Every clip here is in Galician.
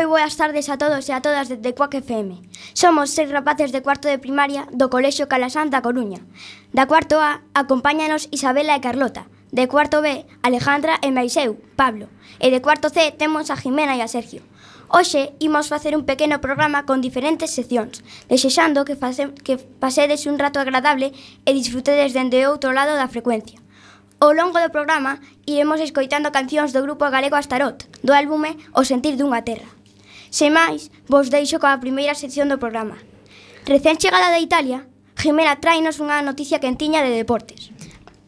Moi boas tardes a todos e a todas desde Cuac FM. Somos seis rapaces de cuarto de primaria do Colexio Calasán da Coruña. Da cuarto A, acompáñanos Isabela e Carlota. De cuarto B, Alejandra e Maiseu, Pablo. E de cuarto C temos a Jimena e a Sergio. Hoxe imos facer un pequeno programa con diferentes seccións, desexando que, face, que pasedes un rato agradable e disfrutedes dende outro lado da frecuencia. Ao longo do programa iremos escoitando cancións do grupo galego Astarot, do álbume O sentir dunha terra. Sen máis, vos deixo coa primeira sección do programa. Recén chegada de Italia, Jimena tráenos unha noticia quentiña de deportes.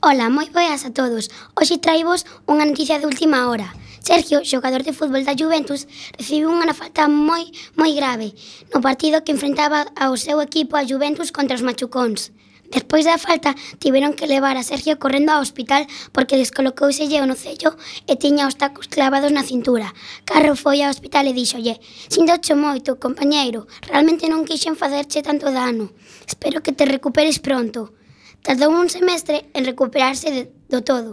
Ola, moi boas a todos. Hoxe traivos unha noticia de última hora. Sergio, xogador de fútbol da Juventus, recibiu unha falta moi moi grave no partido que enfrentaba ao seu equipo a Juventus contra os Machucóns. Despois da falta, tiveron que levar a Sergio correndo ao hospital porque descolocouselle o nocello e tiña os tacos clavados na cintura. Carro foi ao hospital e díxolle «Sindocho moito, compañeiro, realmente non quixen facerche tanto dano. Espero que te recuperes pronto». Tardou un semestre en recuperarse de, do todo.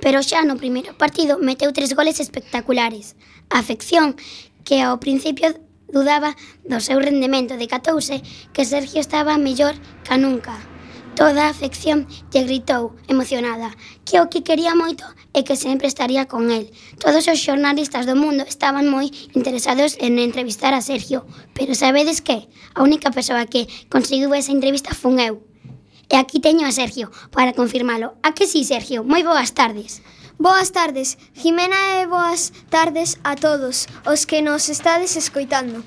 Pero xa no primeiro partido meteu tres goles espectaculares. A afección, que ao principio dudaba do seu rendemento, decatouse que Sergio estaba mellor ca nunca. Toda a afección lle gritou, emocionada, que o que quería moito e que sempre estaría con el. Todos os xornalistas do mundo estaban moi interesados en entrevistar a Sergio, pero sabedes que? A única persoa que conseguiu esa entrevista fun eu. E aquí teño a Sergio para confirmalo. A que sí, Sergio? Moi boas tardes. Boas tardes, Jimena e boas tardes a todos os que nos estades escoitando.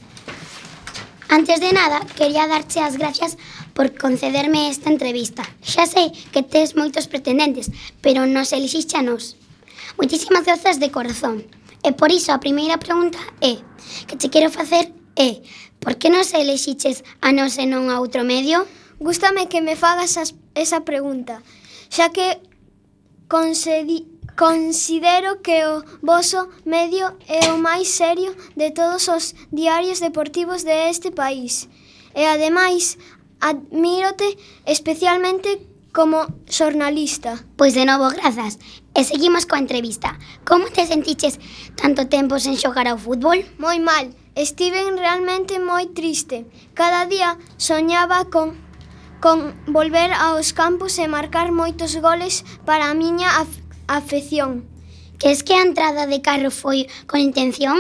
Antes de nada, quería darche as gracias por concederme esta entrevista. Xa sei que tes moitos pretendentes, pero nos elixiste a nos. Moitísimas grazas de corazón. E por iso a primeira pregunta é que te quero facer é eh, por que nos elixiches a nos e non a outro medio? Gústame que me fagas as, esa pregunta, xa que concedi, Considero que o voso medio é o máis serio de todos os diarios deportivos deste país. E ademais, Admírote especialmente como xornalista. Pois de novo, grazas. E seguimos coa entrevista. Como te sentiches tanto tempo sen xogar ao fútbol? Moi mal. Estiven realmente moi triste. Cada día soñaba con con volver aos campos e marcar moitos goles para a miña af afección. Queres que a entrada de Carro foi con intención?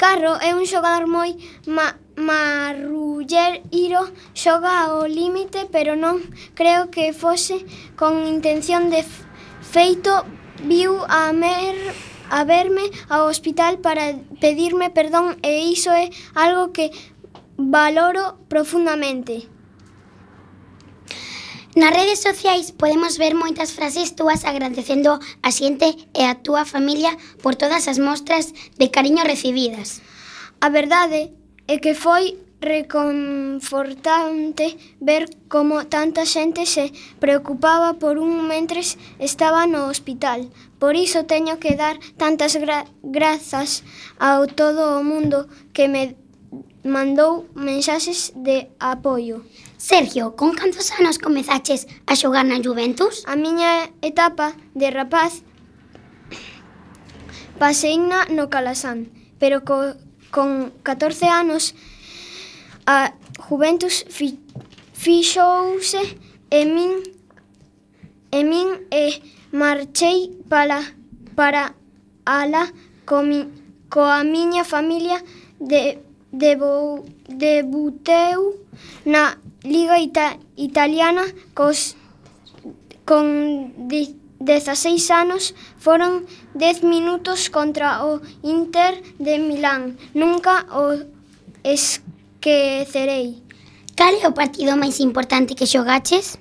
Carro é un xogador moi ma Marrulleiro xoga ao límite, pero non creo que fose con intención de feito viu a mer a verme ao hospital para pedirme perdón e iso é algo que valoro profundamente. Nas redes sociais podemos ver moitas frases túas agradecendo a xente e a túa familia por todas as mostras de cariño recibidas. A verdade e que foi reconfortante ver como tanta xente se preocupaba por un mentres estaba no hospital. Por iso teño que dar tantas gra grazas ao todo o mundo que me mandou mensaxes de apoio. Sergio, con cantos anos comezaches a xogar na Juventus? A miña etapa de rapaz paseina no Calasán, pero co con 14 anos a Juventus fi, fixouse e min e min e marchei para para ala co, mi, coa miña familia de debou, debuteu na Liga Ita, Italiana cos, con dezaseis anos foron 10 minutos contra o Inter de Milán. Nunca o esquecerei. Cal é o partido máis importante que xogaches?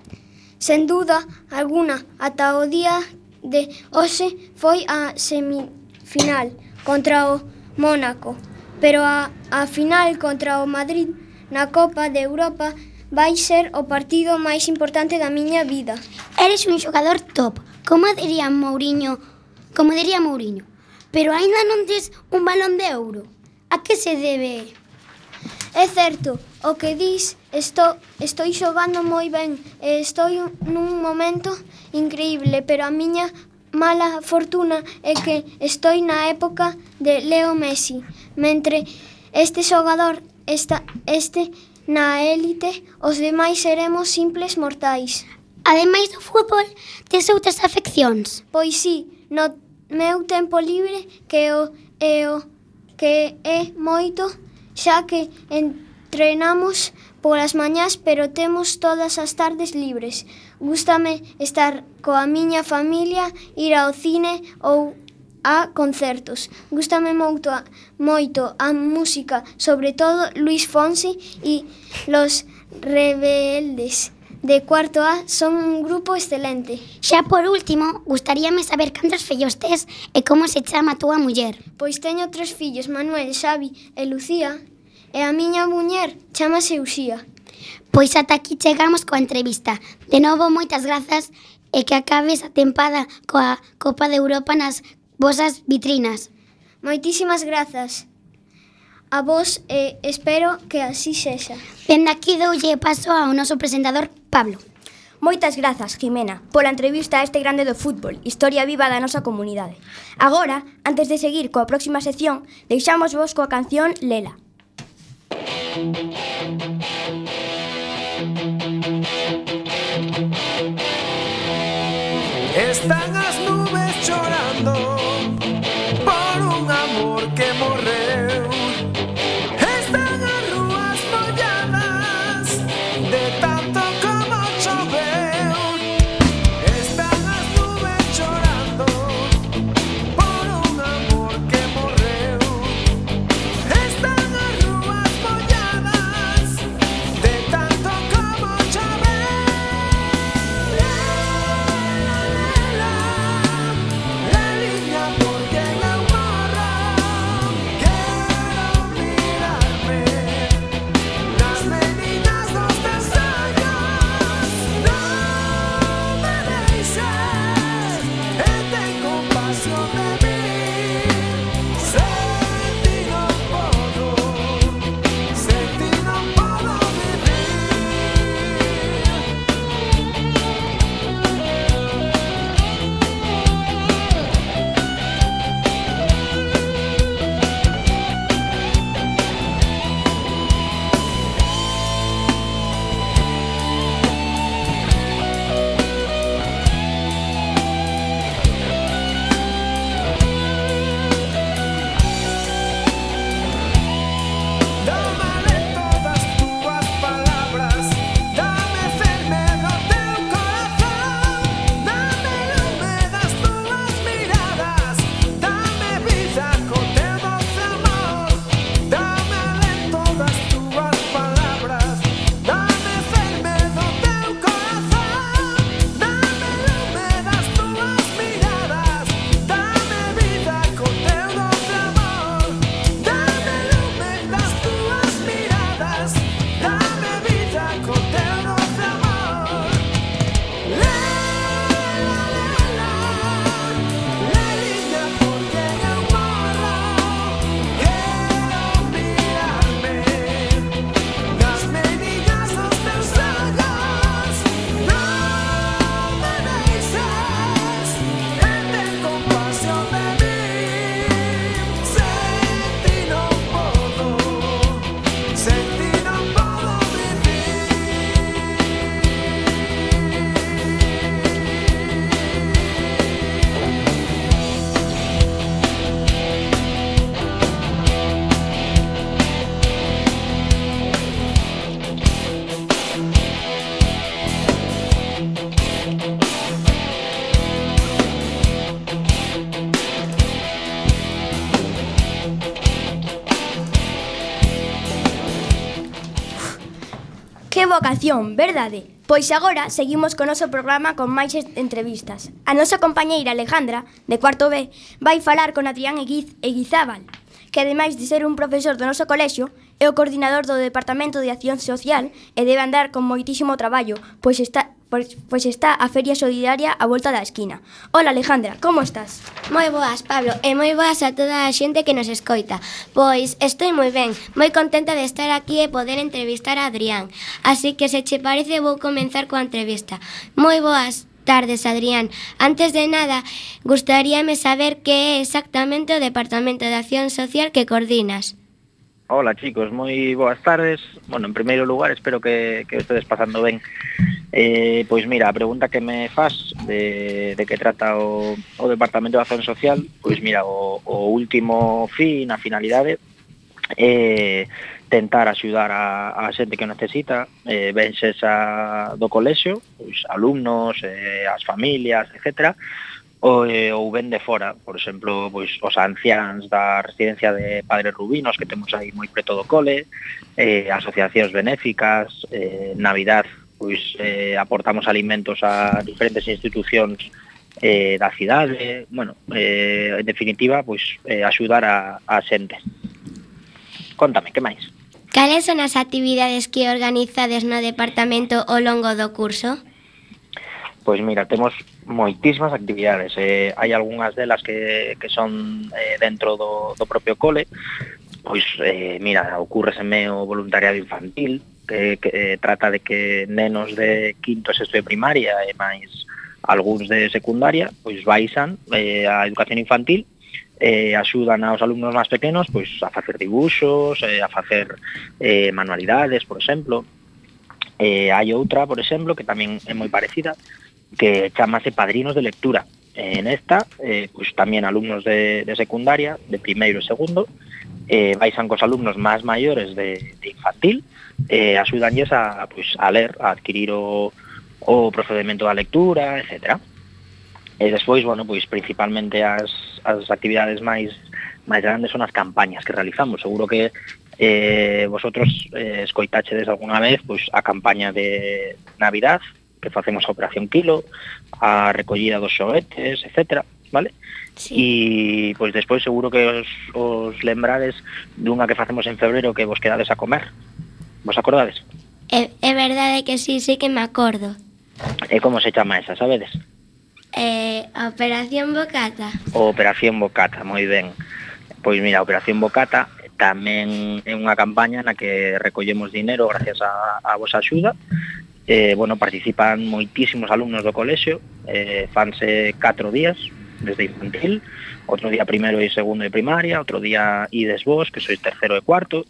Sen duda alguna, ata o día de hoxe foi a semifinal contra o Mónaco, pero a, a final contra o Madrid na Copa de Europa vai ser o partido máis importante da miña vida. Eres un xogador top, como diría Mourinho, como diría Mourinho, pero aínda non tes un balón de ouro. A que se debe? É certo, o que dis, estou, estou xogando moi ben, e estou nun momento increíble, pero a miña mala fortuna é que estou na época de Leo Messi, mentre este xogador está, este na élite, os demais seremos simples mortais. Ademais do fútbol, tes outras afeccións? Pois sí, no meu tempo libre, que o, é o que é moito, xa que entrenamos polas mañás, pero temos todas as tardes libres. Gústame estar coa miña familia, ir ao cine ou a concertos. Gústame moito a, moito a música, sobre todo Luis Fonsi e Los Rebeldes de cuarto A son un grupo excelente. Xa por último, gustaríame saber cantos fillos tes e como se chama a túa muller. Pois teño tres fillos, Manuel, Xavi e Lucía, e a miña muller chamase Uxía. Pois ata aquí chegamos coa entrevista. De novo, moitas grazas e que acabes a tempada coa Copa de Europa nas vosas vitrinas. Moitísimas grazas. A vos eh, espero que así sexa. Dende aquí doulle paso ao noso presentador Pablo. Moitas grazas, Jimena, pola entrevista a este grande do fútbol, historia viva da nosa comunidade. Agora, antes de seguir coa próxima sección, deixamos vos coa canción Lela. Están as nubes chorando Que vocación, verdade? Pois agora seguimos co noso programa con máis entrevistas. A nosa compañeira Alejandra, de cuarto B, vai falar con Adrián Eguiz Eguizábal, que ademais de ser un profesor do noso colexio, é o coordinador do Departamento de Acción Social e debe andar con moitísimo traballo, pois está Pois, pois está a Feria Solidaria a volta da esquina. Ola Alejandra, como estás? Moi boas, Pablo, e moi boas a toda a xente que nos escoita. Pois estou moi ben, moi contenta de estar aquí e poder entrevistar a Adrián. Así que se che parece vou comenzar coa entrevista. Moi boas tardes, Adrián. Antes de nada, gustaríame saber que é exactamente o Departamento de Acción Social que coordinas. Hola chicos, moi boas tardes. Bueno, en primeiro lugar espero que, que estedes pasando ben. Eh, Pois mira, a pregunta que me faz de, de que trata o, o Departamento de Acción Social Pois mira, o, o último fin, a finalidade eh, tentar axudar a, a xente que o necesita eh, ben sexa do colexio pois, alumnos, eh, as familias, etcétera ou, eh, ou ben de fora, por exemplo, pois os anciáns da residencia de Padre Rubinos que temos aí moi preto do cole, eh, asociacións benéficas, eh, Navidad, pois eh, aportamos alimentos a diferentes institucións eh, da cidade, bueno, eh, en definitiva, pois eh, axudar a, a xente. Contame, que máis? Cales son as actividades que organizades no departamento ao longo do curso? Pois mira, temos moitísimas actividades. Eh, hai algunhas delas que, que son eh, dentro do, do propio cole, pois, eh, mira, ocurreseme o voluntariado infantil, que, que eh, trata de que nenos de quinto e sexto de primaria e máis algúns de secundaria, pois baixan eh, a educación infantil eh, axudan aos alumnos máis pequenos pois a facer dibuxos, eh, a facer eh, manualidades, por exemplo. Eh, hai outra, por exemplo, que tamén é moi parecida, que chamase Padrinos de Lectura. En esta, eh, pues tamén alumnos de, de secundaria, de primeiro e segundo, eh, vaixan cos alumnos máis maiores de, de infantil, eh, axudanlles a, pues, a ler, a adquirir o, o procedimento da lectura, etcétera. E despois, bueno, pois principalmente as, as actividades máis máis grandes son as campañas que realizamos. Seguro que eh, vosotros eh, escoitachedes alguna vez pois, a campaña de Navidad que facemos a operación kilo, a recollida dos xoguetes, etcétera, vale? Sí. E pois despois seguro que os, os lembrades dunha que facemos en febreiro que vos quedades a comer. Vos acordades? É, é verdade que sí, sí que me acordo. E como se chama esa, sabedes? Eh, Operación Bocata. Operación Bocata, moi ben. Pois mira, Operación Bocata tamén é unha campaña na que recollemos dinero gracias a, a vosa axuda eh, bueno, participan moitísimos alumnos do colexio, eh, fanse catro días, desde infantil, outro día primeiro e segundo de primaria, outro día ides vos, que sois terceiro e cuarto,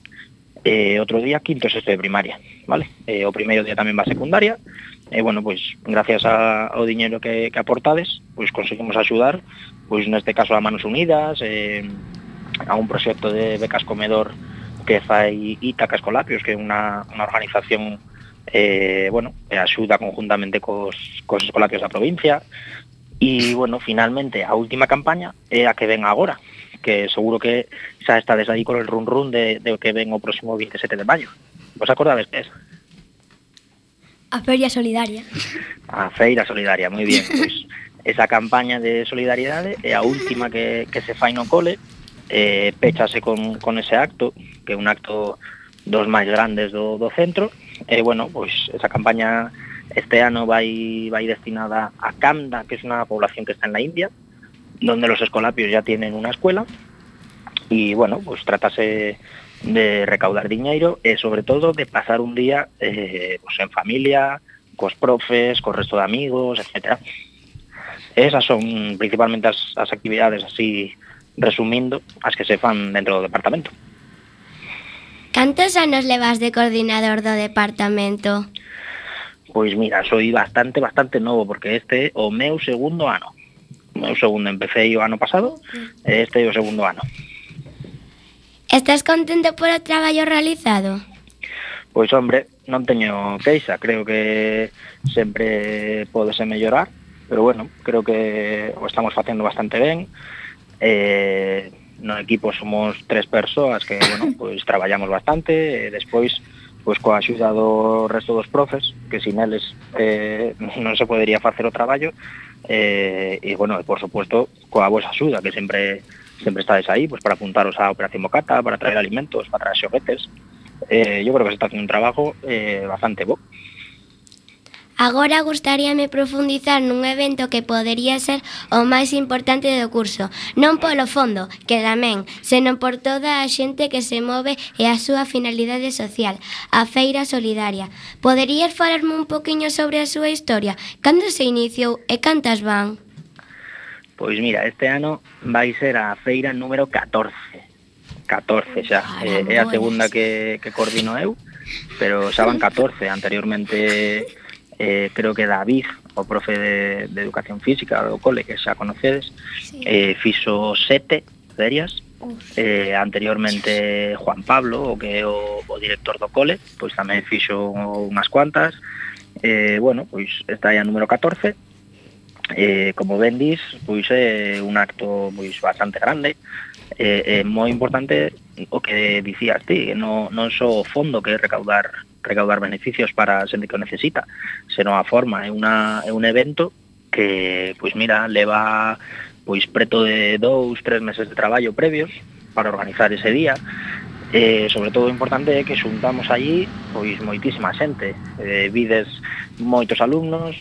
eh, outro día quinto e sexto de primaria, vale? Eh, o primeiro día tamén va a secundaria, e eh, bueno, pois gracias a, ao diñeiro que, que aportades, pois conseguimos axudar, pois neste caso a Manos Unidas, eh, a un proxecto de becas comedor que fai Itaca Escolapios, que é unha, unha organización eh, bueno, eh, axuda conjuntamente cos, cos escolapios da provincia, e, bueno, finalmente, a última campaña é a que ven agora, que seguro que xa está desde aí con el run run de, de que ven o próximo 27 de maio. Vos acordades que é? A Feira Solidaria. A Feira Solidaria, moi bien. Pois, esa campaña de solidariedade é a última que, que se fai no cole, eh, pechase con, con ese acto, que é un acto dos máis grandes do, do centro, e, bueno, pois, esa campaña este ano vai, vai destinada a Kamda, que es una población que está en la India, donde los escolapios ya tienen una escuela, y bueno, pues tratase de recaudar diñeiro e sobre todo de pasar un día eh, pues en familia, cos profes, co resto de amigos, etc. Esas son principalmente as, as actividades así resumindo as que se fan dentro do departamento. Cantos anos levas de coordinador do departamento? Pois mira, soy bastante, bastante novo, porque este é o meu segundo ano. O meu segundo, empecé o ano pasado, e este é o segundo ano. Estás contento por o traballo realizado? Pois hombre, non teño queixa, creo que sempre podese mellorar, pero bueno, creo que o estamos facendo bastante ben. Eh, no equipo somos tres persoas que, bueno, pois traballamos bastante e despois pois coa axuda do resto dos profes, que sin eles eh, non se podería facer o traballo, eh, e, bueno, e, por suposto, coa vosa axuda, que sempre sempre estades aí, pois para apuntaros á Operación Mocata, para traer alimentos, para traer xoguetes. Eh, yo creo que se está haciendo un trabajo eh, bastante bo. Agora gustaríame profundizar nun evento que podería ser o máis importante do curso, non polo fondo, que tamén, senón por toda a xente que se move e a súa finalidade social, a Feira Solidaria. Poderías falarme un poquinho sobre a súa historia? Cando se iniciou e cantas van? Pois mira, este ano vai ser a feira número 14. 14 xa, é, eh, é a segunda que, que coordino eu, pero xa van 14, anteriormente eh, creo que David, o profe de, de Educación Física do cole, que xa conocedes, sí. eh, fixo sete ferias, eh, anteriormente Juan Pablo, o que é o, o director do cole, pois tamén fixo unhas cuantas, eh, bueno, pois está aí a número 14, eh, como ben dis, pois é un acto pois bastante grande, eh, eh, moi importante o que dicías ti, non, non só o fondo que é recaudar recaudar beneficios para a xente que o necesita, senón a forma, é, unha, é un evento que, pois mira, leva pois preto de dous, tres meses de traballo previos para organizar ese día, Eh, sobre todo o importante é que xuntamos allí pois moitísima xente. Eh, vides moitos alumnos,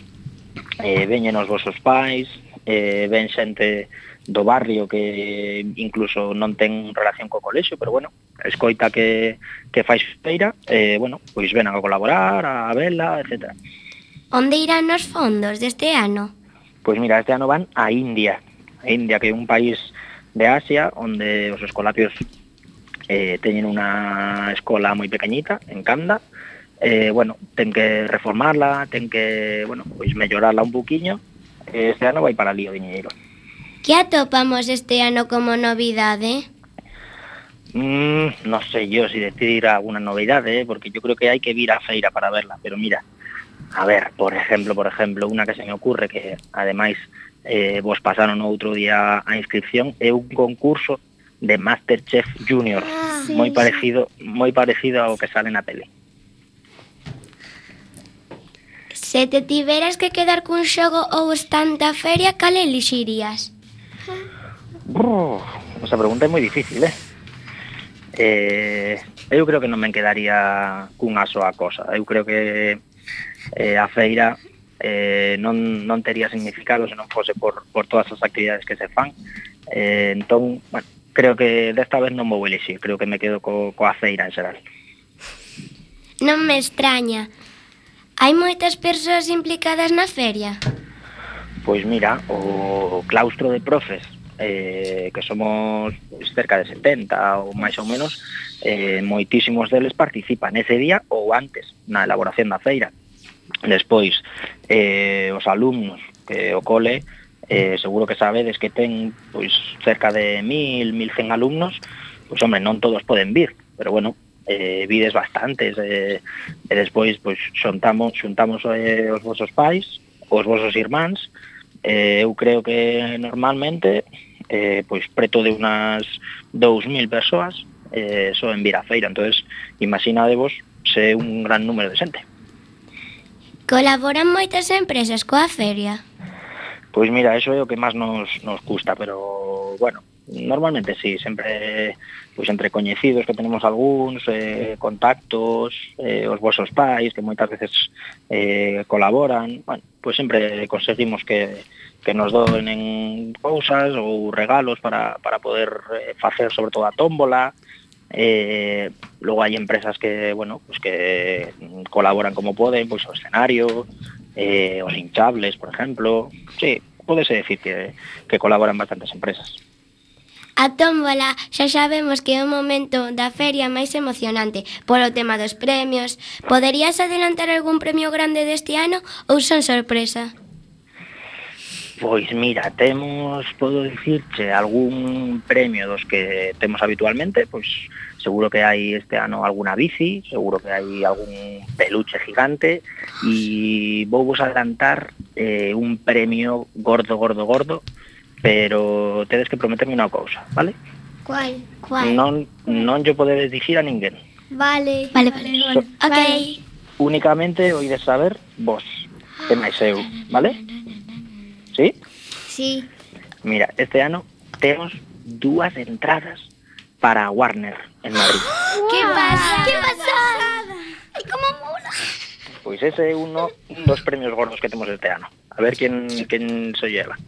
eh, veñen os vosos pais, eh, ven xente do barrio que incluso non ten relación co colexo, pero bueno, escoita que, que fais feira, eh, bueno, pois ven a colaborar, a vela, etc. Onde irán os fondos deste ano? Pois mira, este ano van a India. A India, que é un país de Asia, onde os escolapios eh, teñen unha escola moi pequeñita, en Kanda, eh, bueno, ten que reformarla, ten que, bueno, pois mellorarla un buquiño, este ano vai para Lío Viñeiro. Que atopamos este ano como novidade? Mm, non sei yo si decir alguna novidade, eh, porque yo creo que hai que vir á feira para verla, pero mira, a ver, por exemplo, por exemplo, unha que se me ocurre que ademais eh, vos pasaron outro día a inscripción é un concurso de Masterchef Junior, ah, sí. moi parecido, moi parecido ao que sale na tele. Se te tiveras que quedar cun xogo ou stand da feria, cal elixirías? Brr, esa pregunta é moi difícil, eh? eh? Eu creo que non me quedaría cunha soa cosa. Eu creo que eh, a feira eh, non, non tería significado se non fose por, por todas as actividades que se fan. Eh, entón, bueno, creo que desta vez non vou elixir, creo que me quedo co, coa feira en xeral. Non me extraña. Hai moitas persoas implicadas na feria? Pois mira, o claustro de profes eh, que somos cerca de 70 ou máis ou menos, eh, moitísimos deles participan ese día ou antes na elaboración da feira. Despois, eh, os alumnos que o cole, eh, seguro que sabedes que ten pois cerca de 1000, 1100 alumnos, pois hombre, non todos poden vir, pero bueno, eh, vides bastantes eh, e despois pois xuntamos xuntamos eh, os vosos pais, os vosos irmáns Eh, eu creo que normalmente eh, pois preto de unas 2000 persoas eh, só en Virafeira. entonces imaginadevos se un gran número de xente. Colaboran moitas empresas coa feria? Pois mira, eso é o que máis nos, nos custa, pero bueno, Normalmente sí, sempre pois entre coñecidos que tenemos algúns, eh, contactos, eh, os vosos pais que moitas veces eh, colaboran, bueno, pois sempre conseguimos que, que nos doen en cousas ou regalos para, para poder eh, facer sobre todo a tómbola, Eh, logo hai empresas que, bueno, pues que colaboran como poden, pois pues, o escenario, eh, os hinchables, por exemplo. Sí, podese decir que, que colaboran bastantes empresas. A tómbola xa sabemos que é o momento da feria máis emocionante polo tema dos premios. Poderías adelantar algún premio grande deste ano ou son sorpresa? Pois mira, temos, podo dicirche, algún premio dos que temos habitualmente, pois seguro que hai este ano alguna bici, seguro que hai algún peluche gigante e vou vos adelantar eh, un premio gordo, gordo, gordo pero tedes que prometerme unha cousa, vale? Cual? Cual? Non, non yo podedes dicir a ninguén. Vale. Vale, vale. vale. So, ok. Únicamente oides saber vos, e máis eu, vale? Sí? Sí. Mira, este ano temos dúas entradas para Warner en Madrid. Wow. Que pasa? Que pasada? Ai, como mola. Pois ese é uno dos premios gordos que temos este ano. A ver quen quen se lleva.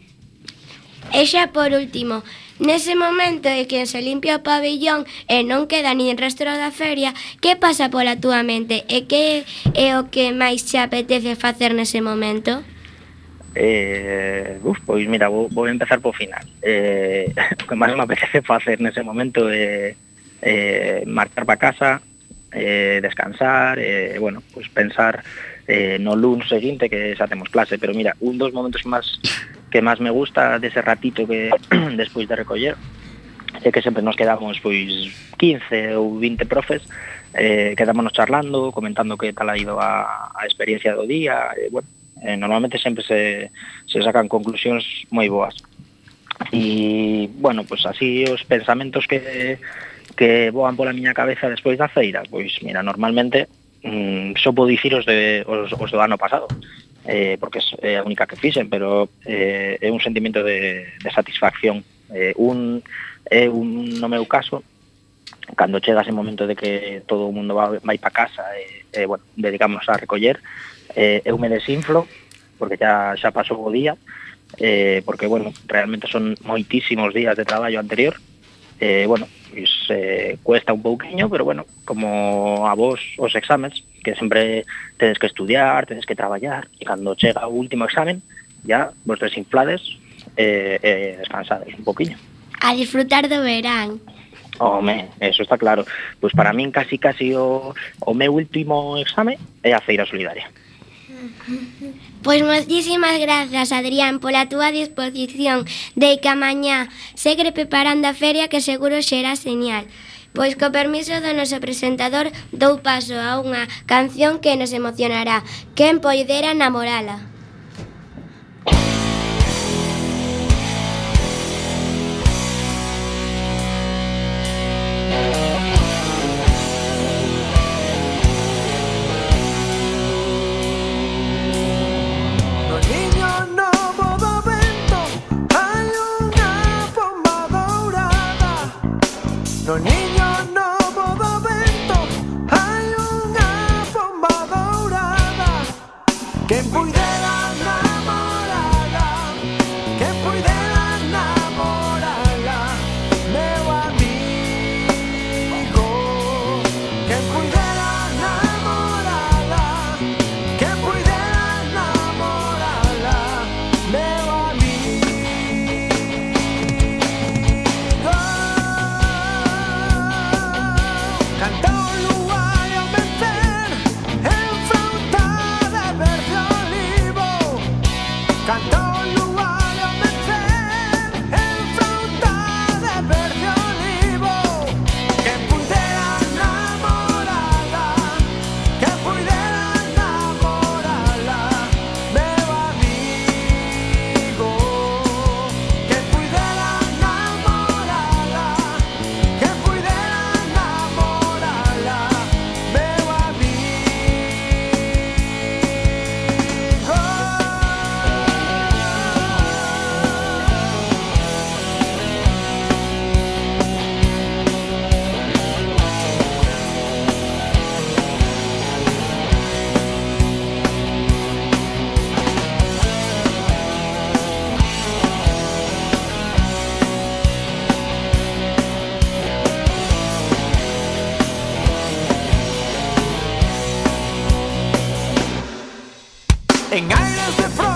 E xa por último, nese momento de que se limpia o pabellón e non queda nin rastro da feria, que pasa pola túa mente e que é o que máis te apetece facer nese momento? Eh, uf, pois mira, vou, vou empezar por final. Eh, o que máis me apetece facer nese momento é eh, marchar para casa, eh, descansar, eh, bueno, pues pensar eh, no lunes seguinte que xa temos clase, pero mira, un dos momentos máis que máis me gusta dese ratito que despois de recoller é que sempre nos quedamos pois 15 ou 20 profes eh, quedámonos charlando, comentando que tal ha ido a, a experiencia do día e, bueno, eh, normalmente sempre se, se sacan conclusións moi boas. E bueno, pois así os pensamentos que que voan pola miña cabeza despois da feira pois mira, normalmente mm, só vou dicir os, de, os, os do ano pasado eh, porque é eh, a única que fixen pero eh, é un sentimento de, de satisfacción. Eh, un, é un, no meu caso cando chega ese momento de que todo o mundo vai, vai para casa e, e bueno, dedicamos a recoller eh, eu me desinflo porque xa, xa pasou o día eh, porque bueno, realmente son moitísimos días de traballo anterior eh, bueno, pois eh, cuesta un pouquiño, pero bueno, como a vos os exámenes, que sempre tedes que estudiar, tedes que traballar, e cando chega o último examen, ya vos desinflades e eh, eh, descansades un poquinho. A disfrutar do verán. Home, eso está claro. Pois para min casi casi o, o meu último exame é a feira solidaria. Pois moitísimas grazas, Adrián, pola túa disposición de que amañá segre preparando a feria que seguro xera señal. Pois co permiso do noso presentador dou paso a unha canción que nos emocionará. Quen poidera namorala. En aires de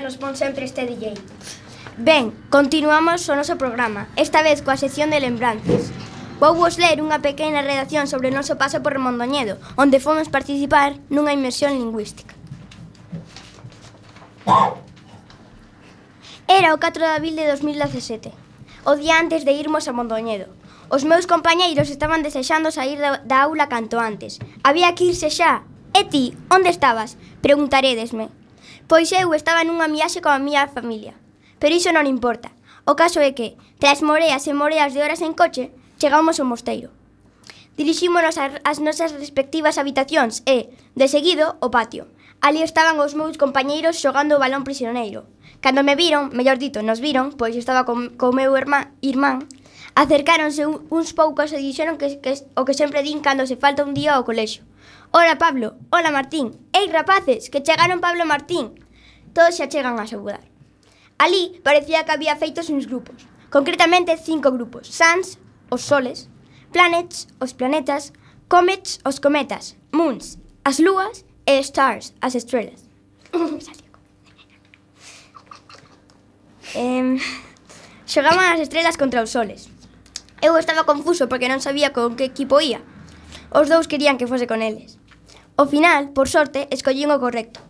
nos pon sempre este DJ. Ben, continuamos o noso programa, esta vez coa sección de lembranzas. Vou vos ler unha pequena redacción sobre o noso paso por Mondoñedo, onde fomos participar nunha inmersión lingüística. Era o 4 de abril de 2017, o día antes de irmos a Mondoñedo. Os meus compañeiros estaban desexando sair da, da aula canto antes. Había que irse xa. E ti, onde estabas? Preguntaredesme. Pois eu estaba nunha viaxe coa miña familia. Pero iso non importa. O caso é que, tras moreas e moreas de horas en coche, chegamos ao mosteiro. Dirixímonos ás nosas respectivas habitacións e, de seguido, o patio. Ali estaban os meus compañeiros xogando o balón prisioneiro. Cando me viron, mellor dito, nos viron, pois estaba co, co meu irmán, irmán acercáronse uns poucos e dixeron que, que, o que sempre din cando se falta un día ao colexo. Ola Pablo, ola Martín, ei rapaces, que chegaron Pablo e Martín. Todos xa chegan a saudar. Ali parecía que había feitos uns grupos, concretamente cinco grupos, Sans, os soles, Planets, os planetas, Comets, os cometas, Moons, as lúas e Stars, as estrelas. eh, xogaban as estrelas contra os soles. Eu estaba confuso porque non sabía con que equipo ía. Os dous querían que fose con eles. Ao final, por sorte, escollín o correcto.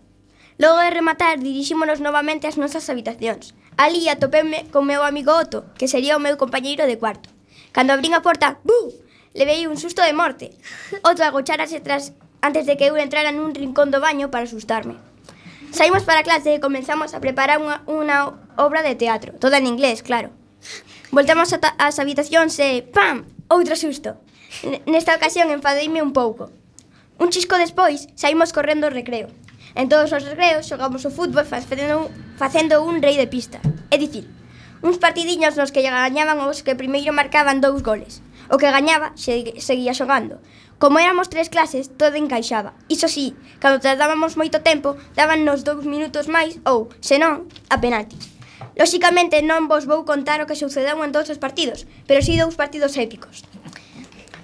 Logo de rematar, dirixímonos novamente ás nosas habitacións. Ali atopéme con meu amigo Otto, que sería o meu compañeiro de cuarto. Cando abrín a porta, ¡bu! Levei un susto de morte. Otto agocharase tras antes de que eu entrara nun rincón do baño para asustarme. Saímos para a clase e comenzamos a preparar unha, unha obra de teatro, toda en inglés, claro. Voltamos ás habitacións e ¡pam! Outro susto. N nesta ocasión enfadeime un pouco. Un chisco despois saímos correndo ao recreo. En todos os recreos xogamos o fútbol facendo, facendo un rei de pista. É dicir, uns partidiños nos que gañaban os que primeiro marcaban dous goles. O que gañaba seguía xogando. Como éramos tres clases, todo encaixaba. Iso sí, cando tardábamos moito tempo, dábannos dous minutos máis ou, senón, a penaltis. Lóxicamente non vos vou contar o que sucedeu en todos os partidos, pero si sí dous partidos épicos.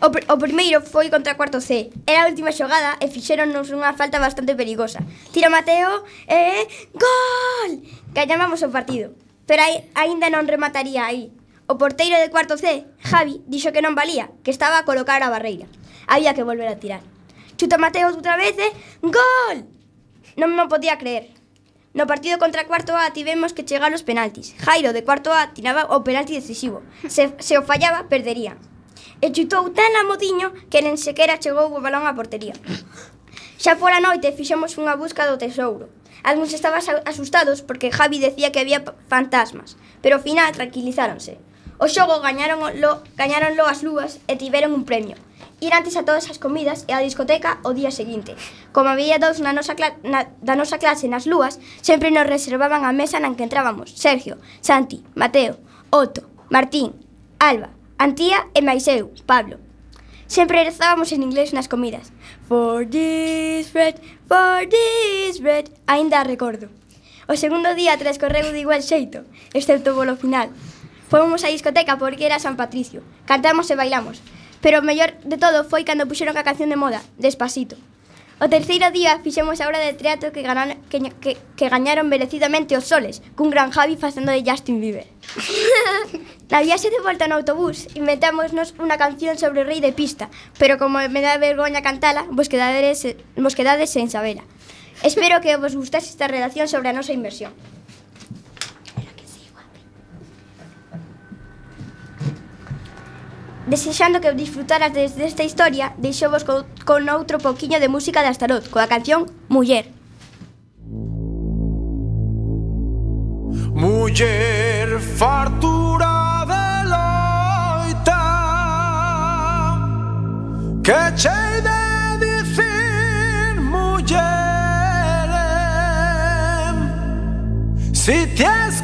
O, pr o primeiro foi contra cuarto C. Era a última xogada e fixéronnos unha falta bastante perigosa. Tira Mateo e... Gol! Gañábamos o partido. Pero aí, aínda non remataría aí. O porteiro de cuarto C, Javi, dixo que non valía, que estaba a colocar a barreira. Había que volver a tirar. Chuta Mateo outra vez e... Gol! Non me podía creer. No partido contra cuarto A tivemos que chegar aos penaltis. Jairo de cuarto A tiraba o penalti decisivo. Se, se o fallaba, perdería e chutou tan a modiño que nen sequera chegou o balón á portería. Xa pola noite fixemos unha busca do tesouro. Algúns estaban asustados porque Javi decía que había fantasmas, pero ao final tranquilizáronse. O xogo gañáronlo, gañáronlo as lúas e tiveron un premio. Ir antes a todas as comidas e á discoteca o día seguinte. Como había dous na nosa na, da nosa clase nas lúas, sempre nos reservaban a mesa na que entrábamos Sergio, Santi, Mateo, Otto, Martín, Alba, Antía e máis eu, Pablo. Sempre rezábamos en inglés nas comidas. For this bread, for this bread, aínda recordo. O segundo día transcorreu de igual xeito, excepto polo final. Fomos á discoteca porque era San Patricio. Cantamos e bailamos. Pero o mellor de todo foi cando puxeron a canción de moda, Despacito. O terceiro día fixemos a obra de teatro que, ganan, que, que, que gañaron merecidamente os soles, cun gran Javi facendo de Justin Bieber. Na viaxe de volta no autobús inventámonos unha canción sobre o rei de pista, pero como me dá vergoña cantala, vos quedades, vos quedades sen sabela. Espero que vos gustase esta relación sobre a nosa inversión. Desexando que disfrutaras desde esta historia, deixovos co, con outro poquiño de música de Astaroth, coa canción Muller. Muller fartura de loita Que chei de dicir muller Si ties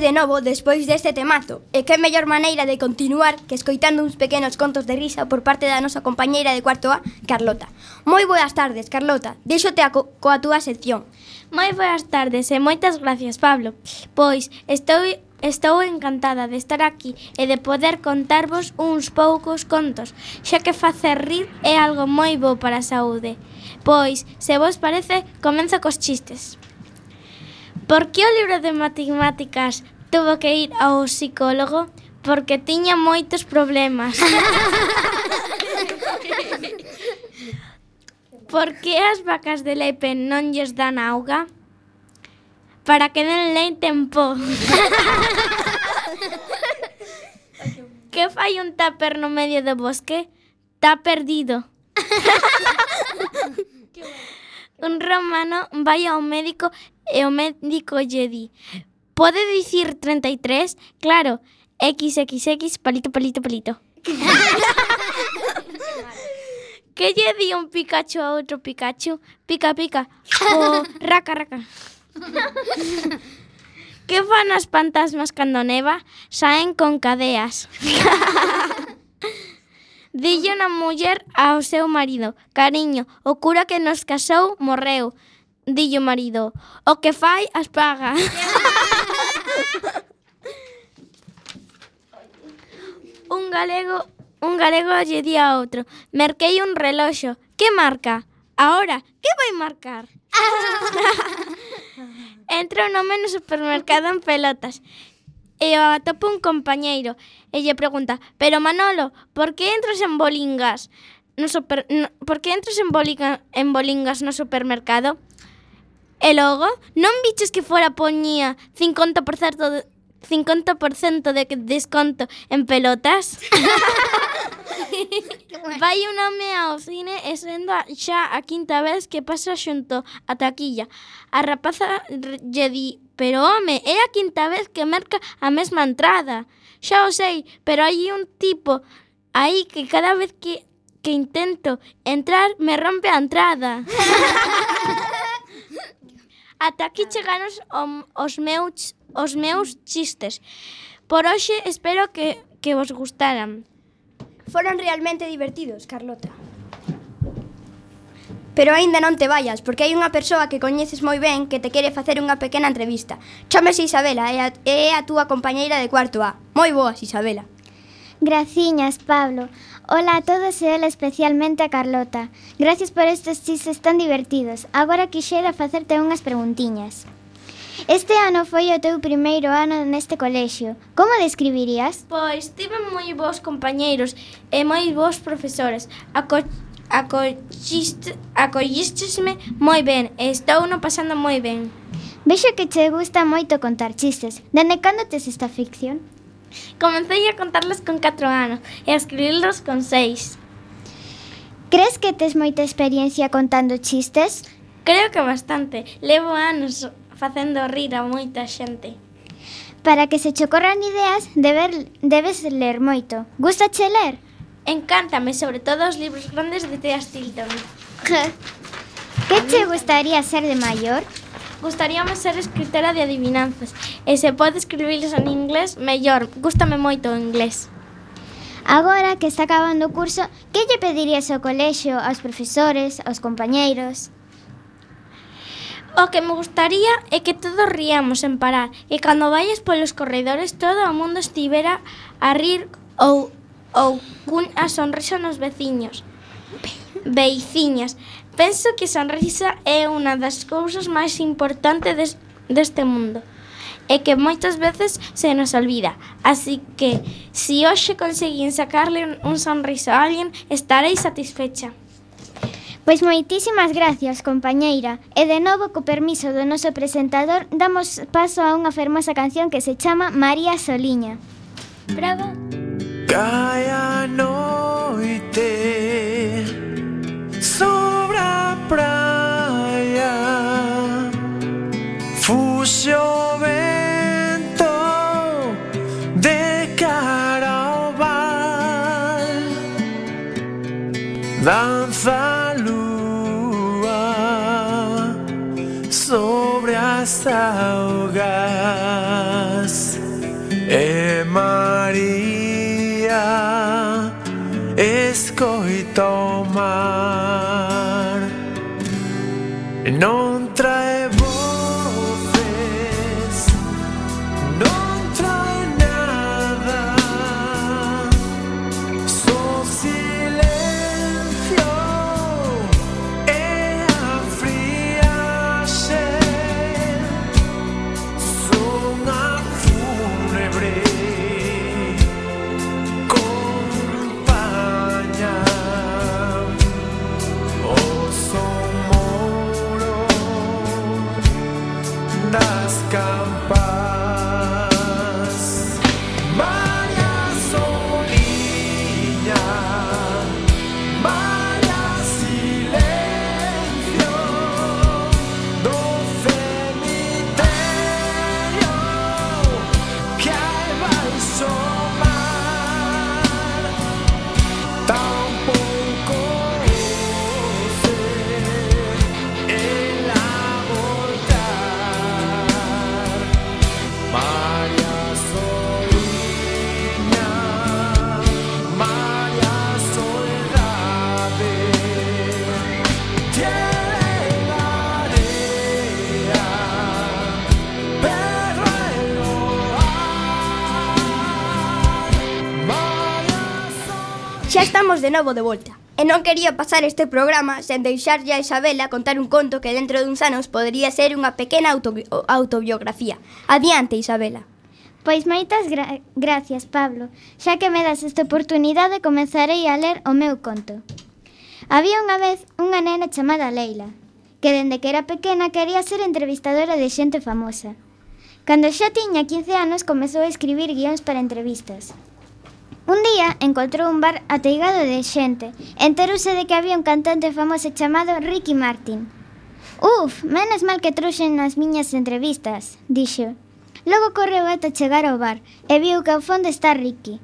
aquí de novo despois deste temazo. E que mellor maneira de continuar que escoitando uns pequenos contos de risa por parte da nosa compañeira de cuarto A, Carlota. Moi boas tardes, Carlota. Deixote a co coa túa sección. Moi boas tardes e moitas gracias, Pablo. Pois, estou Estou encantada de estar aquí e de poder contarvos uns poucos contos, xa que facer rir é algo moi bo para a saúde. Pois, se vos parece, comenzo cos chistes. Por que o libro de matemáticas tuvo que ir ao psicólogo? Porque tiña moitos problemas. Por que as vacas de leite non lles dan auga? Para que den leite en pó. que fai un tupper no medio do bosque? Tá perdido. un romano vai ao médico e o médico lle di Pode dicir 33? Claro, XXX, palito, palito, palito. que lle di un Pikachu a outro Pikachu? Pica, pica. O raca, raca. que fan as fantasmas cando neva? Saen con cadeas. Dille unha muller ao seu marido, cariño, o cura que nos casou morreu dillo marido, o que fai as paga. un galego un galego lle di a outro, merquei un reloxo, que marca? Ahora, que vai marcar? Entra un home no supermercado en pelotas e o atopa un compañeiro e lle pregunta, pero Manolo, por que entras en bolingas? No super, no, por que entras en, bolinga, en bolingas no supermercado? E logo, non biches que fora poñía 50% de 50% de desconto en pelotas. Vai un home ao cine e sendo xa a quinta vez que pasa xunto a taquilla. A rapaza lle di, pero home, é a quinta vez que merca a mesma entrada. Xa o sei, pero hai un tipo aí que cada vez que, que intento entrar me rompe a entrada. Ata aquí ah. chegaron os meus, os meus chistes. Por hoxe espero que, que vos gustaran. Foron realmente divertidos, Carlota. Pero aínda non te vayas, porque hai unha persoa que coñeces moi ben que te quere facer unha pequena entrevista. Chámese Isabela, é a, é a túa compañeira de cuarto A. Moi boas, Isabela. Graciñas, Pablo. Ola a todos e ola especialmente a Carlota. Gracias por estes chistes tan divertidos. Agora quixera facerte unhas preguntiñas. Este ano foi o teu primeiro ano neste colexio. Como describirías? Pois tive moi bons compañeiros e moi bons profesores. Aco acolliste, acollistesme moi ben e estou no pasando moi ben. Vexo que che gusta moito contar chistes. Dende cando tes esta ficción? Comecei a contarlas con 4 anos e a escribirlos con 6. Crees que tes moita experiencia contando chistes? Creo que bastante. Levo anos facendo rir a moita xente. Para que se che ocorran ideas, deber, debes ler moito. Gusta che ler? Encántame, sobre todo os libros grandes de Tea Stilton. que che gustaría ser de maior? Gustaríame ser escritora de adivinanzas e se pode escribirles en inglés, mellor. Gústame moito o inglés. Agora que está acabando o curso, que lle pedirías ao colexio, aos profesores, aos compañeiros? O que me gustaría é que todos riamos sen parar, e cando vayas polos corredores todo o mundo estivera a rir ou, ou cunha sonrisa nos veciños. Veiciñas, Penso que sonrisa é unha das cousas máis importantes des, deste mundo e que moitas veces se nos olvida. Así que, se si hoxe conseguín sacarle un sonriso a alguén, estarei satisfecha. Pois moitísimas gracias, compañeira. E de novo, co permiso do noso presentador, damos paso a unha fermosa canción que se chama María Soliña. Bravo. Cae a noite Sol praia Fuxe o vento de cara ao bar Danza a lúa sobre as augas estamos de novo de volta. E non quería pasar este programa sen deixarlle a Isabela contar un conto que dentro duns anos podría ser unha pequena autobi autobiografía. Adiante, Isabela. Pois moitas gra gracias, Pablo. Xa que me das esta oportunidade, comenzarei a ler o meu conto. Había unha vez unha nena chamada Leila, que dende que era pequena quería ser entrevistadora de xente famosa. Cando xa tiña 15 anos, comezou a escribir guións para entrevistas. Un día encontrou un bar ateigado de xente. Enterouse de que había un cantante famoso chamado Ricky Martin. Uf, menos mal que trouxen nas miñas entrevistas, dixo. Logo correu ata chegar ao bar e viu que ao fondo está Ricky.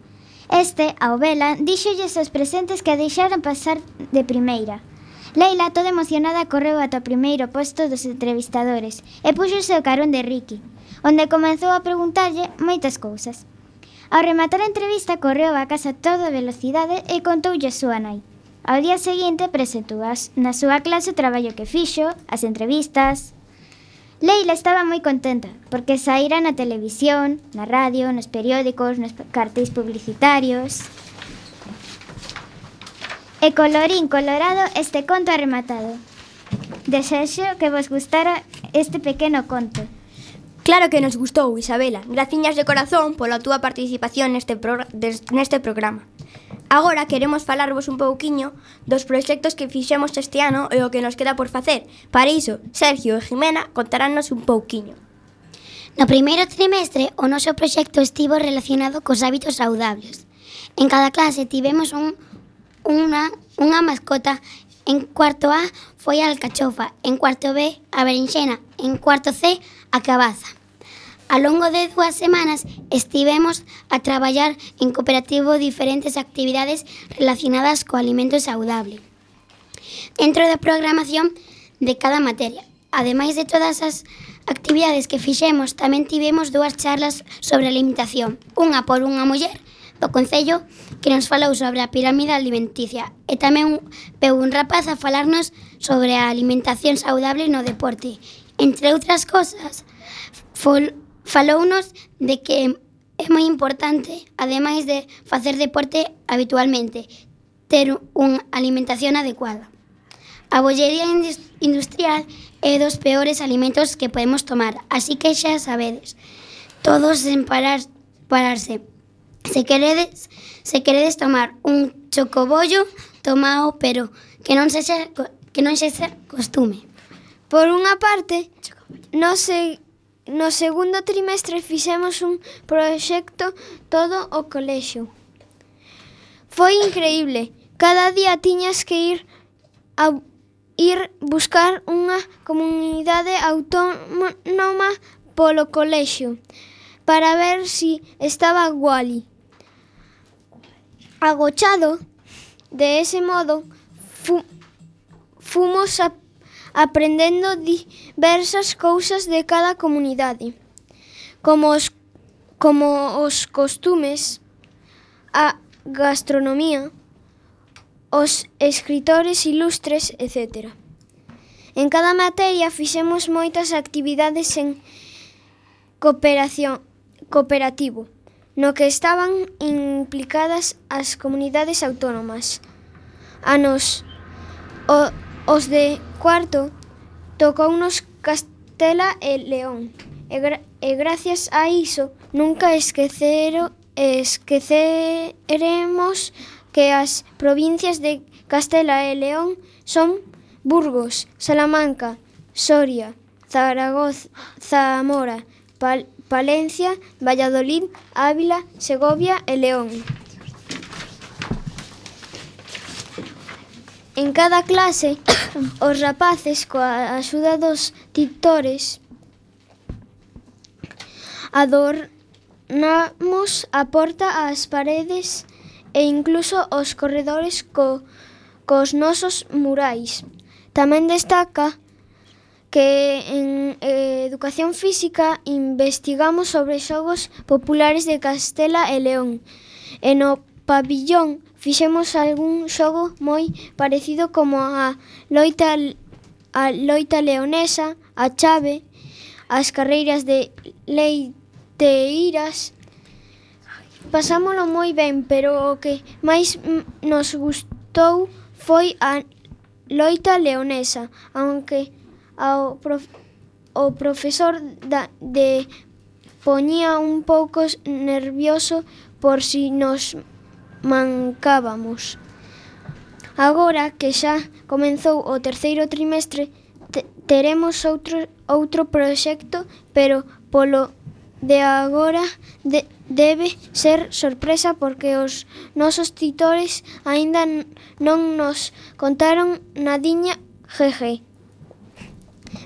Este, ao vela, díxolles aos presentes que a deixaran pasar de primeira. Leila, toda emocionada, correu ata o primeiro posto dos entrevistadores e puxose o carón de Ricky, onde comenzou a preguntarlle moitas cousas. Ao rematar a entrevista, correu a casa toda a velocidade e contoulle a súa nai. Ao día seguinte presentou as, na súa clase o traballo que fixo, as entrevistas... Leila estaba moi contenta, porque saíra na televisión, na radio, nos periódicos, nos cartéis publicitarios... E colorín colorado este conto arrematado. Desexo que vos gustara este pequeno conto. Claro que nos gustou, Isabela. Graciñas de corazón pola túa participación neste, pro, des, neste programa. Agora queremos falarvos un pouquiño dos proxectos que fixemos este ano e o que nos queda por facer. Para iso, Sergio e Jimena contarannos un pouquiño. No primeiro trimestre, o noso proxecto estivo relacionado cos hábitos saudables. En cada clase tivemos un, unha, unha mascota. En cuarto A foi a alcachofa, en cuarto B a berenxena, en cuarto C a cabaza. A longo de dúas semanas estivemos a traballar en cooperativo diferentes actividades relacionadas co alimento saudable. Dentro da programación de cada materia. Ademais de todas as actividades que fixemos, tamén tivemos dúas charlas sobre alimentación. Unha por unha muller do Concello que nos falou sobre a pirámide alimenticia e tamén veu un rapaz a falarnos sobre a alimentación saudable no deporte. Entre outras cosas, fol Falounos de que é moi importante, ademais de facer deporte habitualmente, ter unha alimentación adecuada. A bollería industrial é dos peores alimentos que podemos tomar, así que xa sabedes. Todos sen parar, pararse. Se queredes, se queredes tomar un chocobollo, tomao, pero que non sexa que non sexa costume. Por unha parte, non sei No segundo trimestre fixemos un proxecto todo o colexio. Foi increíble. Cada día tiñas que ir a ir buscar unha comunidade autónoma polo colexio para ver si estaba Wally. Agochado, de ese modo, fu fumos a aprendendo diversas cousas de cada comunidade, como os, como os costumes, a gastronomía, os escritores ilustres, etc. En cada materia fixemos moitas actividades en cooperación cooperativo, no que estaban implicadas as comunidades autónomas. A nos o Os de cuarto tocounos Castela e León e, gra e gracias a iso nunca esquecero esqueceremos que as provincias de Castela e León son Burgos, Salamanca, Soria, Zaragoza, Zamora, Pal Palencia, Valladolid, Ávila, Segovia e León. En cada clase, os rapaces, coa axuda dos titores, adornamos a porta ás paredes e incluso os corredores co, cos nosos murais. Tamén destaca que en eh, Educación Física investigamos sobre xogos populares de Castela e León e no pabillón fixemos algún xogo moi parecido como a loita a loita leonesa, a chave, as carreiras de leiteiras. Pasámolo moi ben, pero o que máis nos gustou foi a loita leonesa, aunque ao prof, o profesor da, de poñía un pouco nervioso por si nos mancábamos. Agora que xa comenzou o terceiro trimestre, te teremos outro, outro proxecto, pero polo de agora de, debe ser sorpresa porque os nosos titores aínda non nos contaron nadiña jeje.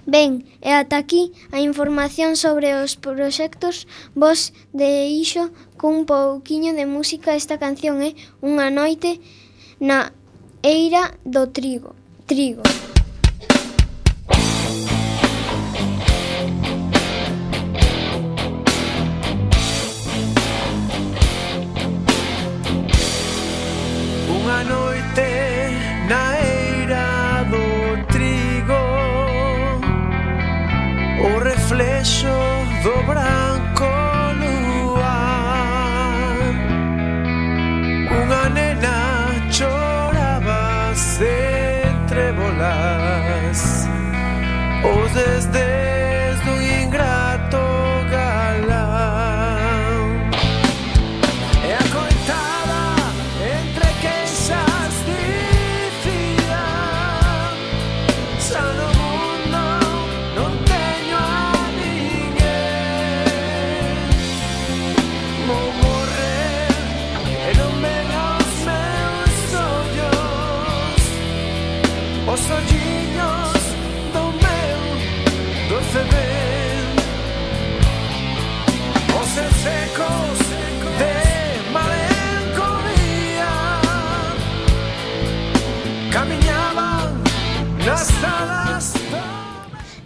Ben, e ata aquí a información sobre os proxectos vos deixo cun pouquiño de música esta canción é Unha noite na eira do trigo. Trigo.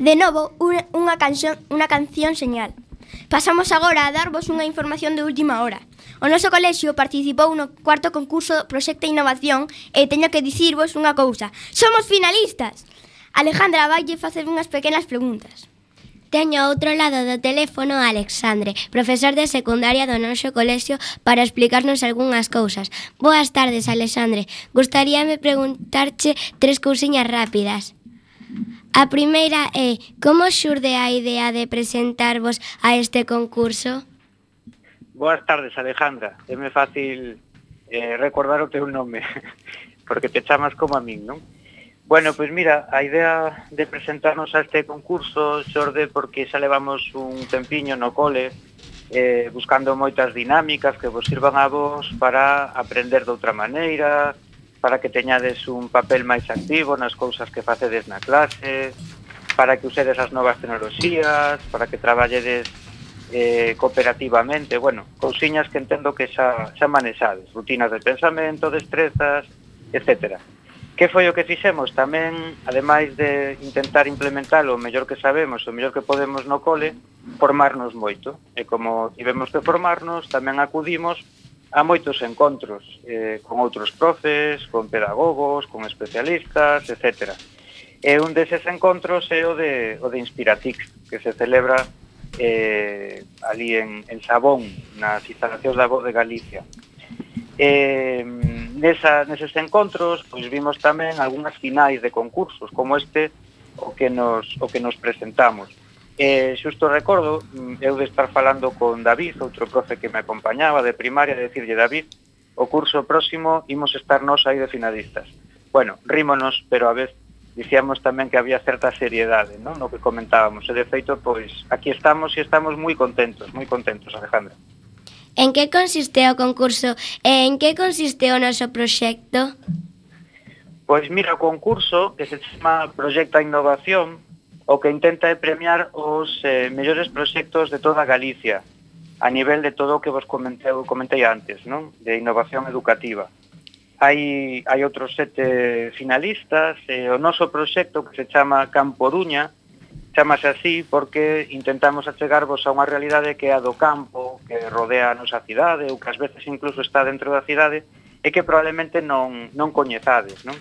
De novo, unha, unha, canción, unha canción señal. Pasamos agora a darvos unha información de última hora. O noso colexio participou no cuarto concurso Proxecta Innovación e teño que dicirvos unha cousa. Somos finalistas! Alejandra vaille facer unhas pequenas preguntas. Teño ao outro lado do teléfono a Alexandre, profesor de secundaria do noso colexio, para explicarnos algunhas cousas. Boas tardes, Alexandre. Gustaríame preguntarche tres cousiñas rápidas. A primeira é, como xurde a idea de presentarvos a este concurso? Boas tardes, Alejandra. É me fácil eh, recordar o teu nome, porque te chamas como a min, non? Bueno, pois pues mira, a idea de presentarnos a este concurso xorde porque xa levamos un tempiño no cole eh, buscando moitas dinámicas que vos sirvan a vos para aprender de outra maneira, para que teñades un papel máis activo nas cousas que facedes na clase, para que usedes as novas tecnoloxías, para que traballedes eh, cooperativamente, bueno, cousiñas que entendo que xa, xa manexades, rutinas de pensamento, destrezas, etc. Que foi o que fixemos? Tamén, ademais de intentar implementar o mellor que sabemos, o mellor que podemos no cole, formarnos moito. E como tivemos que formarnos, tamén acudimos a moitos encontros eh, con outros profes, con pedagogos, con especialistas, etc. E un deses encontros é o de, o de Inspiratix, que se celebra eh, ali en, en Sabón, nas instalacións da Voz de Galicia. Eh, nesa, neses encontros pois vimos tamén algunhas finais de concursos, como este o que nos, o que nos presentamos eh, xusto recordo, mm, eu de estar falando con David, outro profe que me acompañaba de primaria, de decirlle, David, o curso próximo imos estar nos aí de finalistas. Bueno, rímonos, pero a vez dicíamos tamén que había certa seriedade non? no que comentábamos. E de feito, pois, aquí estamos e estamos moi contentos, moi contentos, Alejandra. En que consiste o concurso e en que consiste o noso proxecto? Pois mira, o concurso que se chama Proxecta Innovación o que intenta é premiar os eh, mellores proxectos de toda Galicia a nivel de todo o que vos comentei, comentei antes, non? de innovación educativa. Hai, hai outros sete finalistas, e o noso proxecto que se chama Campo Duña, chamase así porque intentamos achegarvos a unha realidade que é a do campo, que rodea a nosa cidade, ou que ás veces incluso está dentro da cidade, e que probablemente non, non coñezades. Non?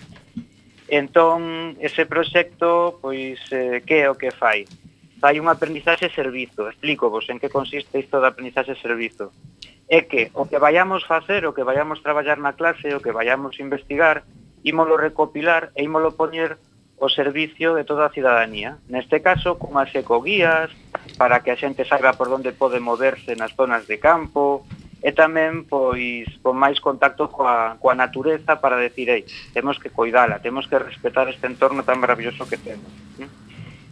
Entón, ese proxecto, pois, eh, que é o que fai? Fai un aprendizaxe servizo, explico vos en que consiste isto da aprendizaxe servizo. É que o que vayamos facer, o que vayamos traballar na clase, o que vayamos investigar, ímolo recopilar e ímolo poñer o servicio de toda a cidadanía. Neste caso, cunhas ecoguías, para que a xente saiba por onde pode moverse nas zonas de campo, e tamén pois con máis contacto coa, coa natureza para decir, ei, temos que coidala, temos que respetar este entorno tan maravilloso que temos.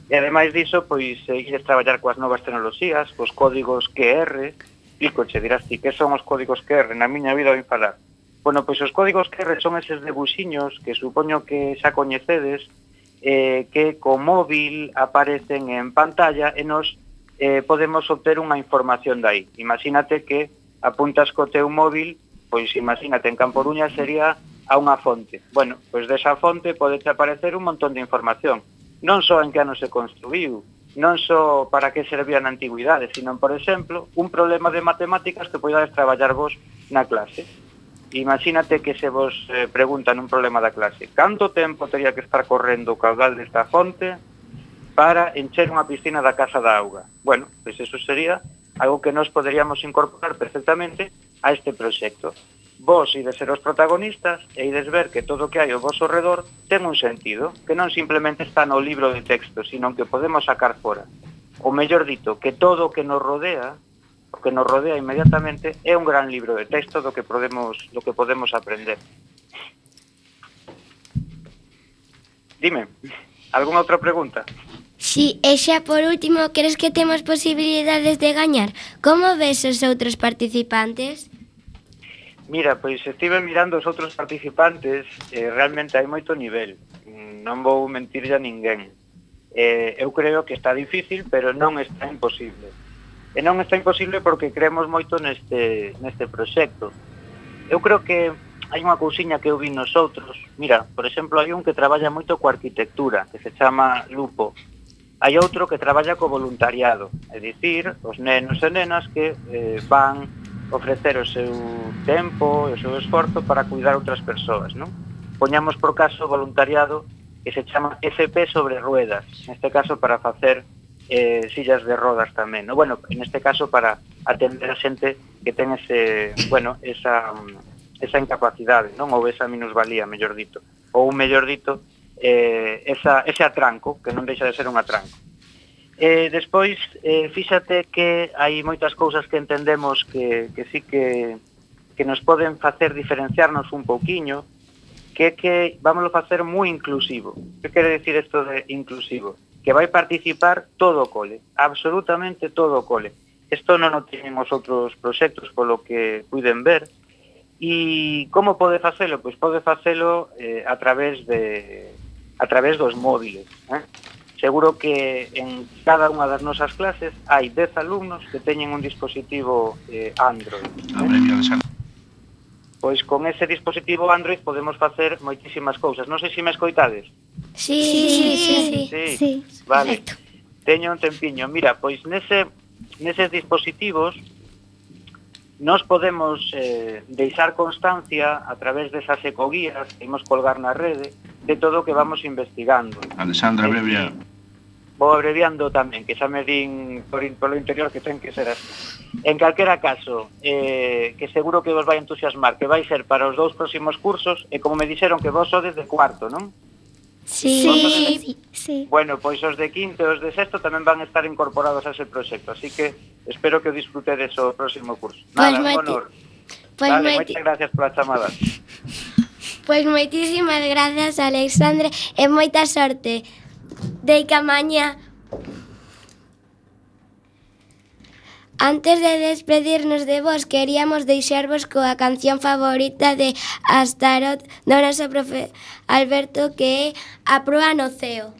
E ademais diso, pois seguir traballar coas novas tecnoloxías, cos códigos QR, explico, che dirás ti, que son os códigos QR? Na miña vida oí falar. Bueno, pois os códigos QR son eses debuxiños que supoño que xa coñecedes, eh, que co móvil aparecen en pantalla e nos eh, podemos obter unha información dai. Imagínate que apuntas co teu móvil, pois imagínate, en Camporuña sería a unha fonte. Bueno, pois desa fonte pode aparecer un montón de información. Non só en que ano se construiu, non só para que servía na antigüidade, sino, por exemplo, un problema de matemáticas que podades traballar vos na clase. Imagínate que se vos eh, preguntan un problema da clase. Canto tempo teria que estar correndo o caudal desta fonte para encher unha piscina da casa da auga? Bueno, pois eso sería algo que nos poderíamos incorporar perfectamente a este proxecto. Vos ides ser os protagonistas e ides ver que todo o que hai ao vosso redor ten un sentido, que non simplemente está no libro de texto, sino que podemos sacar fora. O mellor dito, que todo o que nos rodea, o que nos rodea inmediatamente é un gran libro de texto do que podemos do que podemos aprender. Dime, algunha outra pregunta? Si, e xa por último, crees que temos posibilidades de gañar? Como ves os outros participantes? Mira, pois estive mirando os outros participantes e eh, realmente hai moito nivel. Non vou mentir a ninguén. Eh, eu creo que está difícil, pero non está imposible. E non está imposible porque creemos moito neste, neste proxecto. Eu creo que hai unha cousiña que eu vi nos outros. Mira, por exemplo, hai un que traballa moito coa arquitectura, que se chama Lupo. Hai outro que traballa co voluntariado, é dicir, os nenos e nenas que eh, van ofrecer o seu tempo e o seu esforzo para cuidar outras persoas, non? Poñamos por caso voluntariado que se chama FP sobre ruedas, neste caso para facer eh, sillas de rodas tamén, no? bueno, en este caso para atender a xente que ten ese, bueno, esa, esa incapacidade, non? Ou esa minusvalía, mellor dito. Ou, mellor dito, eh, esa, ese atranco, que non deixa de ser un atranco. Eh, despois, eh, fíxate que hai moitas cousas que entendemos que, que sí que, que nos poden facer diferenciarnos un pouquiño, que é que vamos a facer moi inclusivo. Que quere decir isto de inclusivo? Que vai participar todo o cole, absolutamente todo o cole. Isto non o teñen os outros proxectos polo que puiden ver, E como pode facelo? Pois pode facelo eh, a través de, a través dos móviles. Eh? Seguro que en cada unha das nosas clases hai 10 alumnos que teñen un dispositivo eh, Android. Eh? Pois con ese dispositivo Android podemos facer moitísimas cousas. Non sei se me escoitades. Sí, sí, sí. sí. sí. sí. Vale. Perfecto. Teño un tempiño. Mira, pois nese, neses dispositivos Nos podemos eh, deixar constancia a través desas ecoguías que imos colgar na rede de todo o que vamos investigando. Alexandra, eh, brevia. Vou abreviando tamén, que xa me din por, polo interior que ten que ser así. En calquera caso, eh, que seguro que vos vai entusiasmar, que vai ser para os dous próximos cursos, e como me dixeron que vos sodes de cuarto, non? Sí. sí. sí. Bueno, pois os de quinto e os de sexto tamén van a estar incorporados a ese proxecto, así que espero que o disfrutedes o próximo curso. Pois Nada, pues un honor. Pues vale, moitas gracias pola chamada. Pois moitísimas grazas, Alexandre, e moita sorte. Deica mañá. Antes de despedirnos de vos, queríamos deixarvos coa canción favorita de Astarot do noso profe Alberto que é A Proa no Ceo.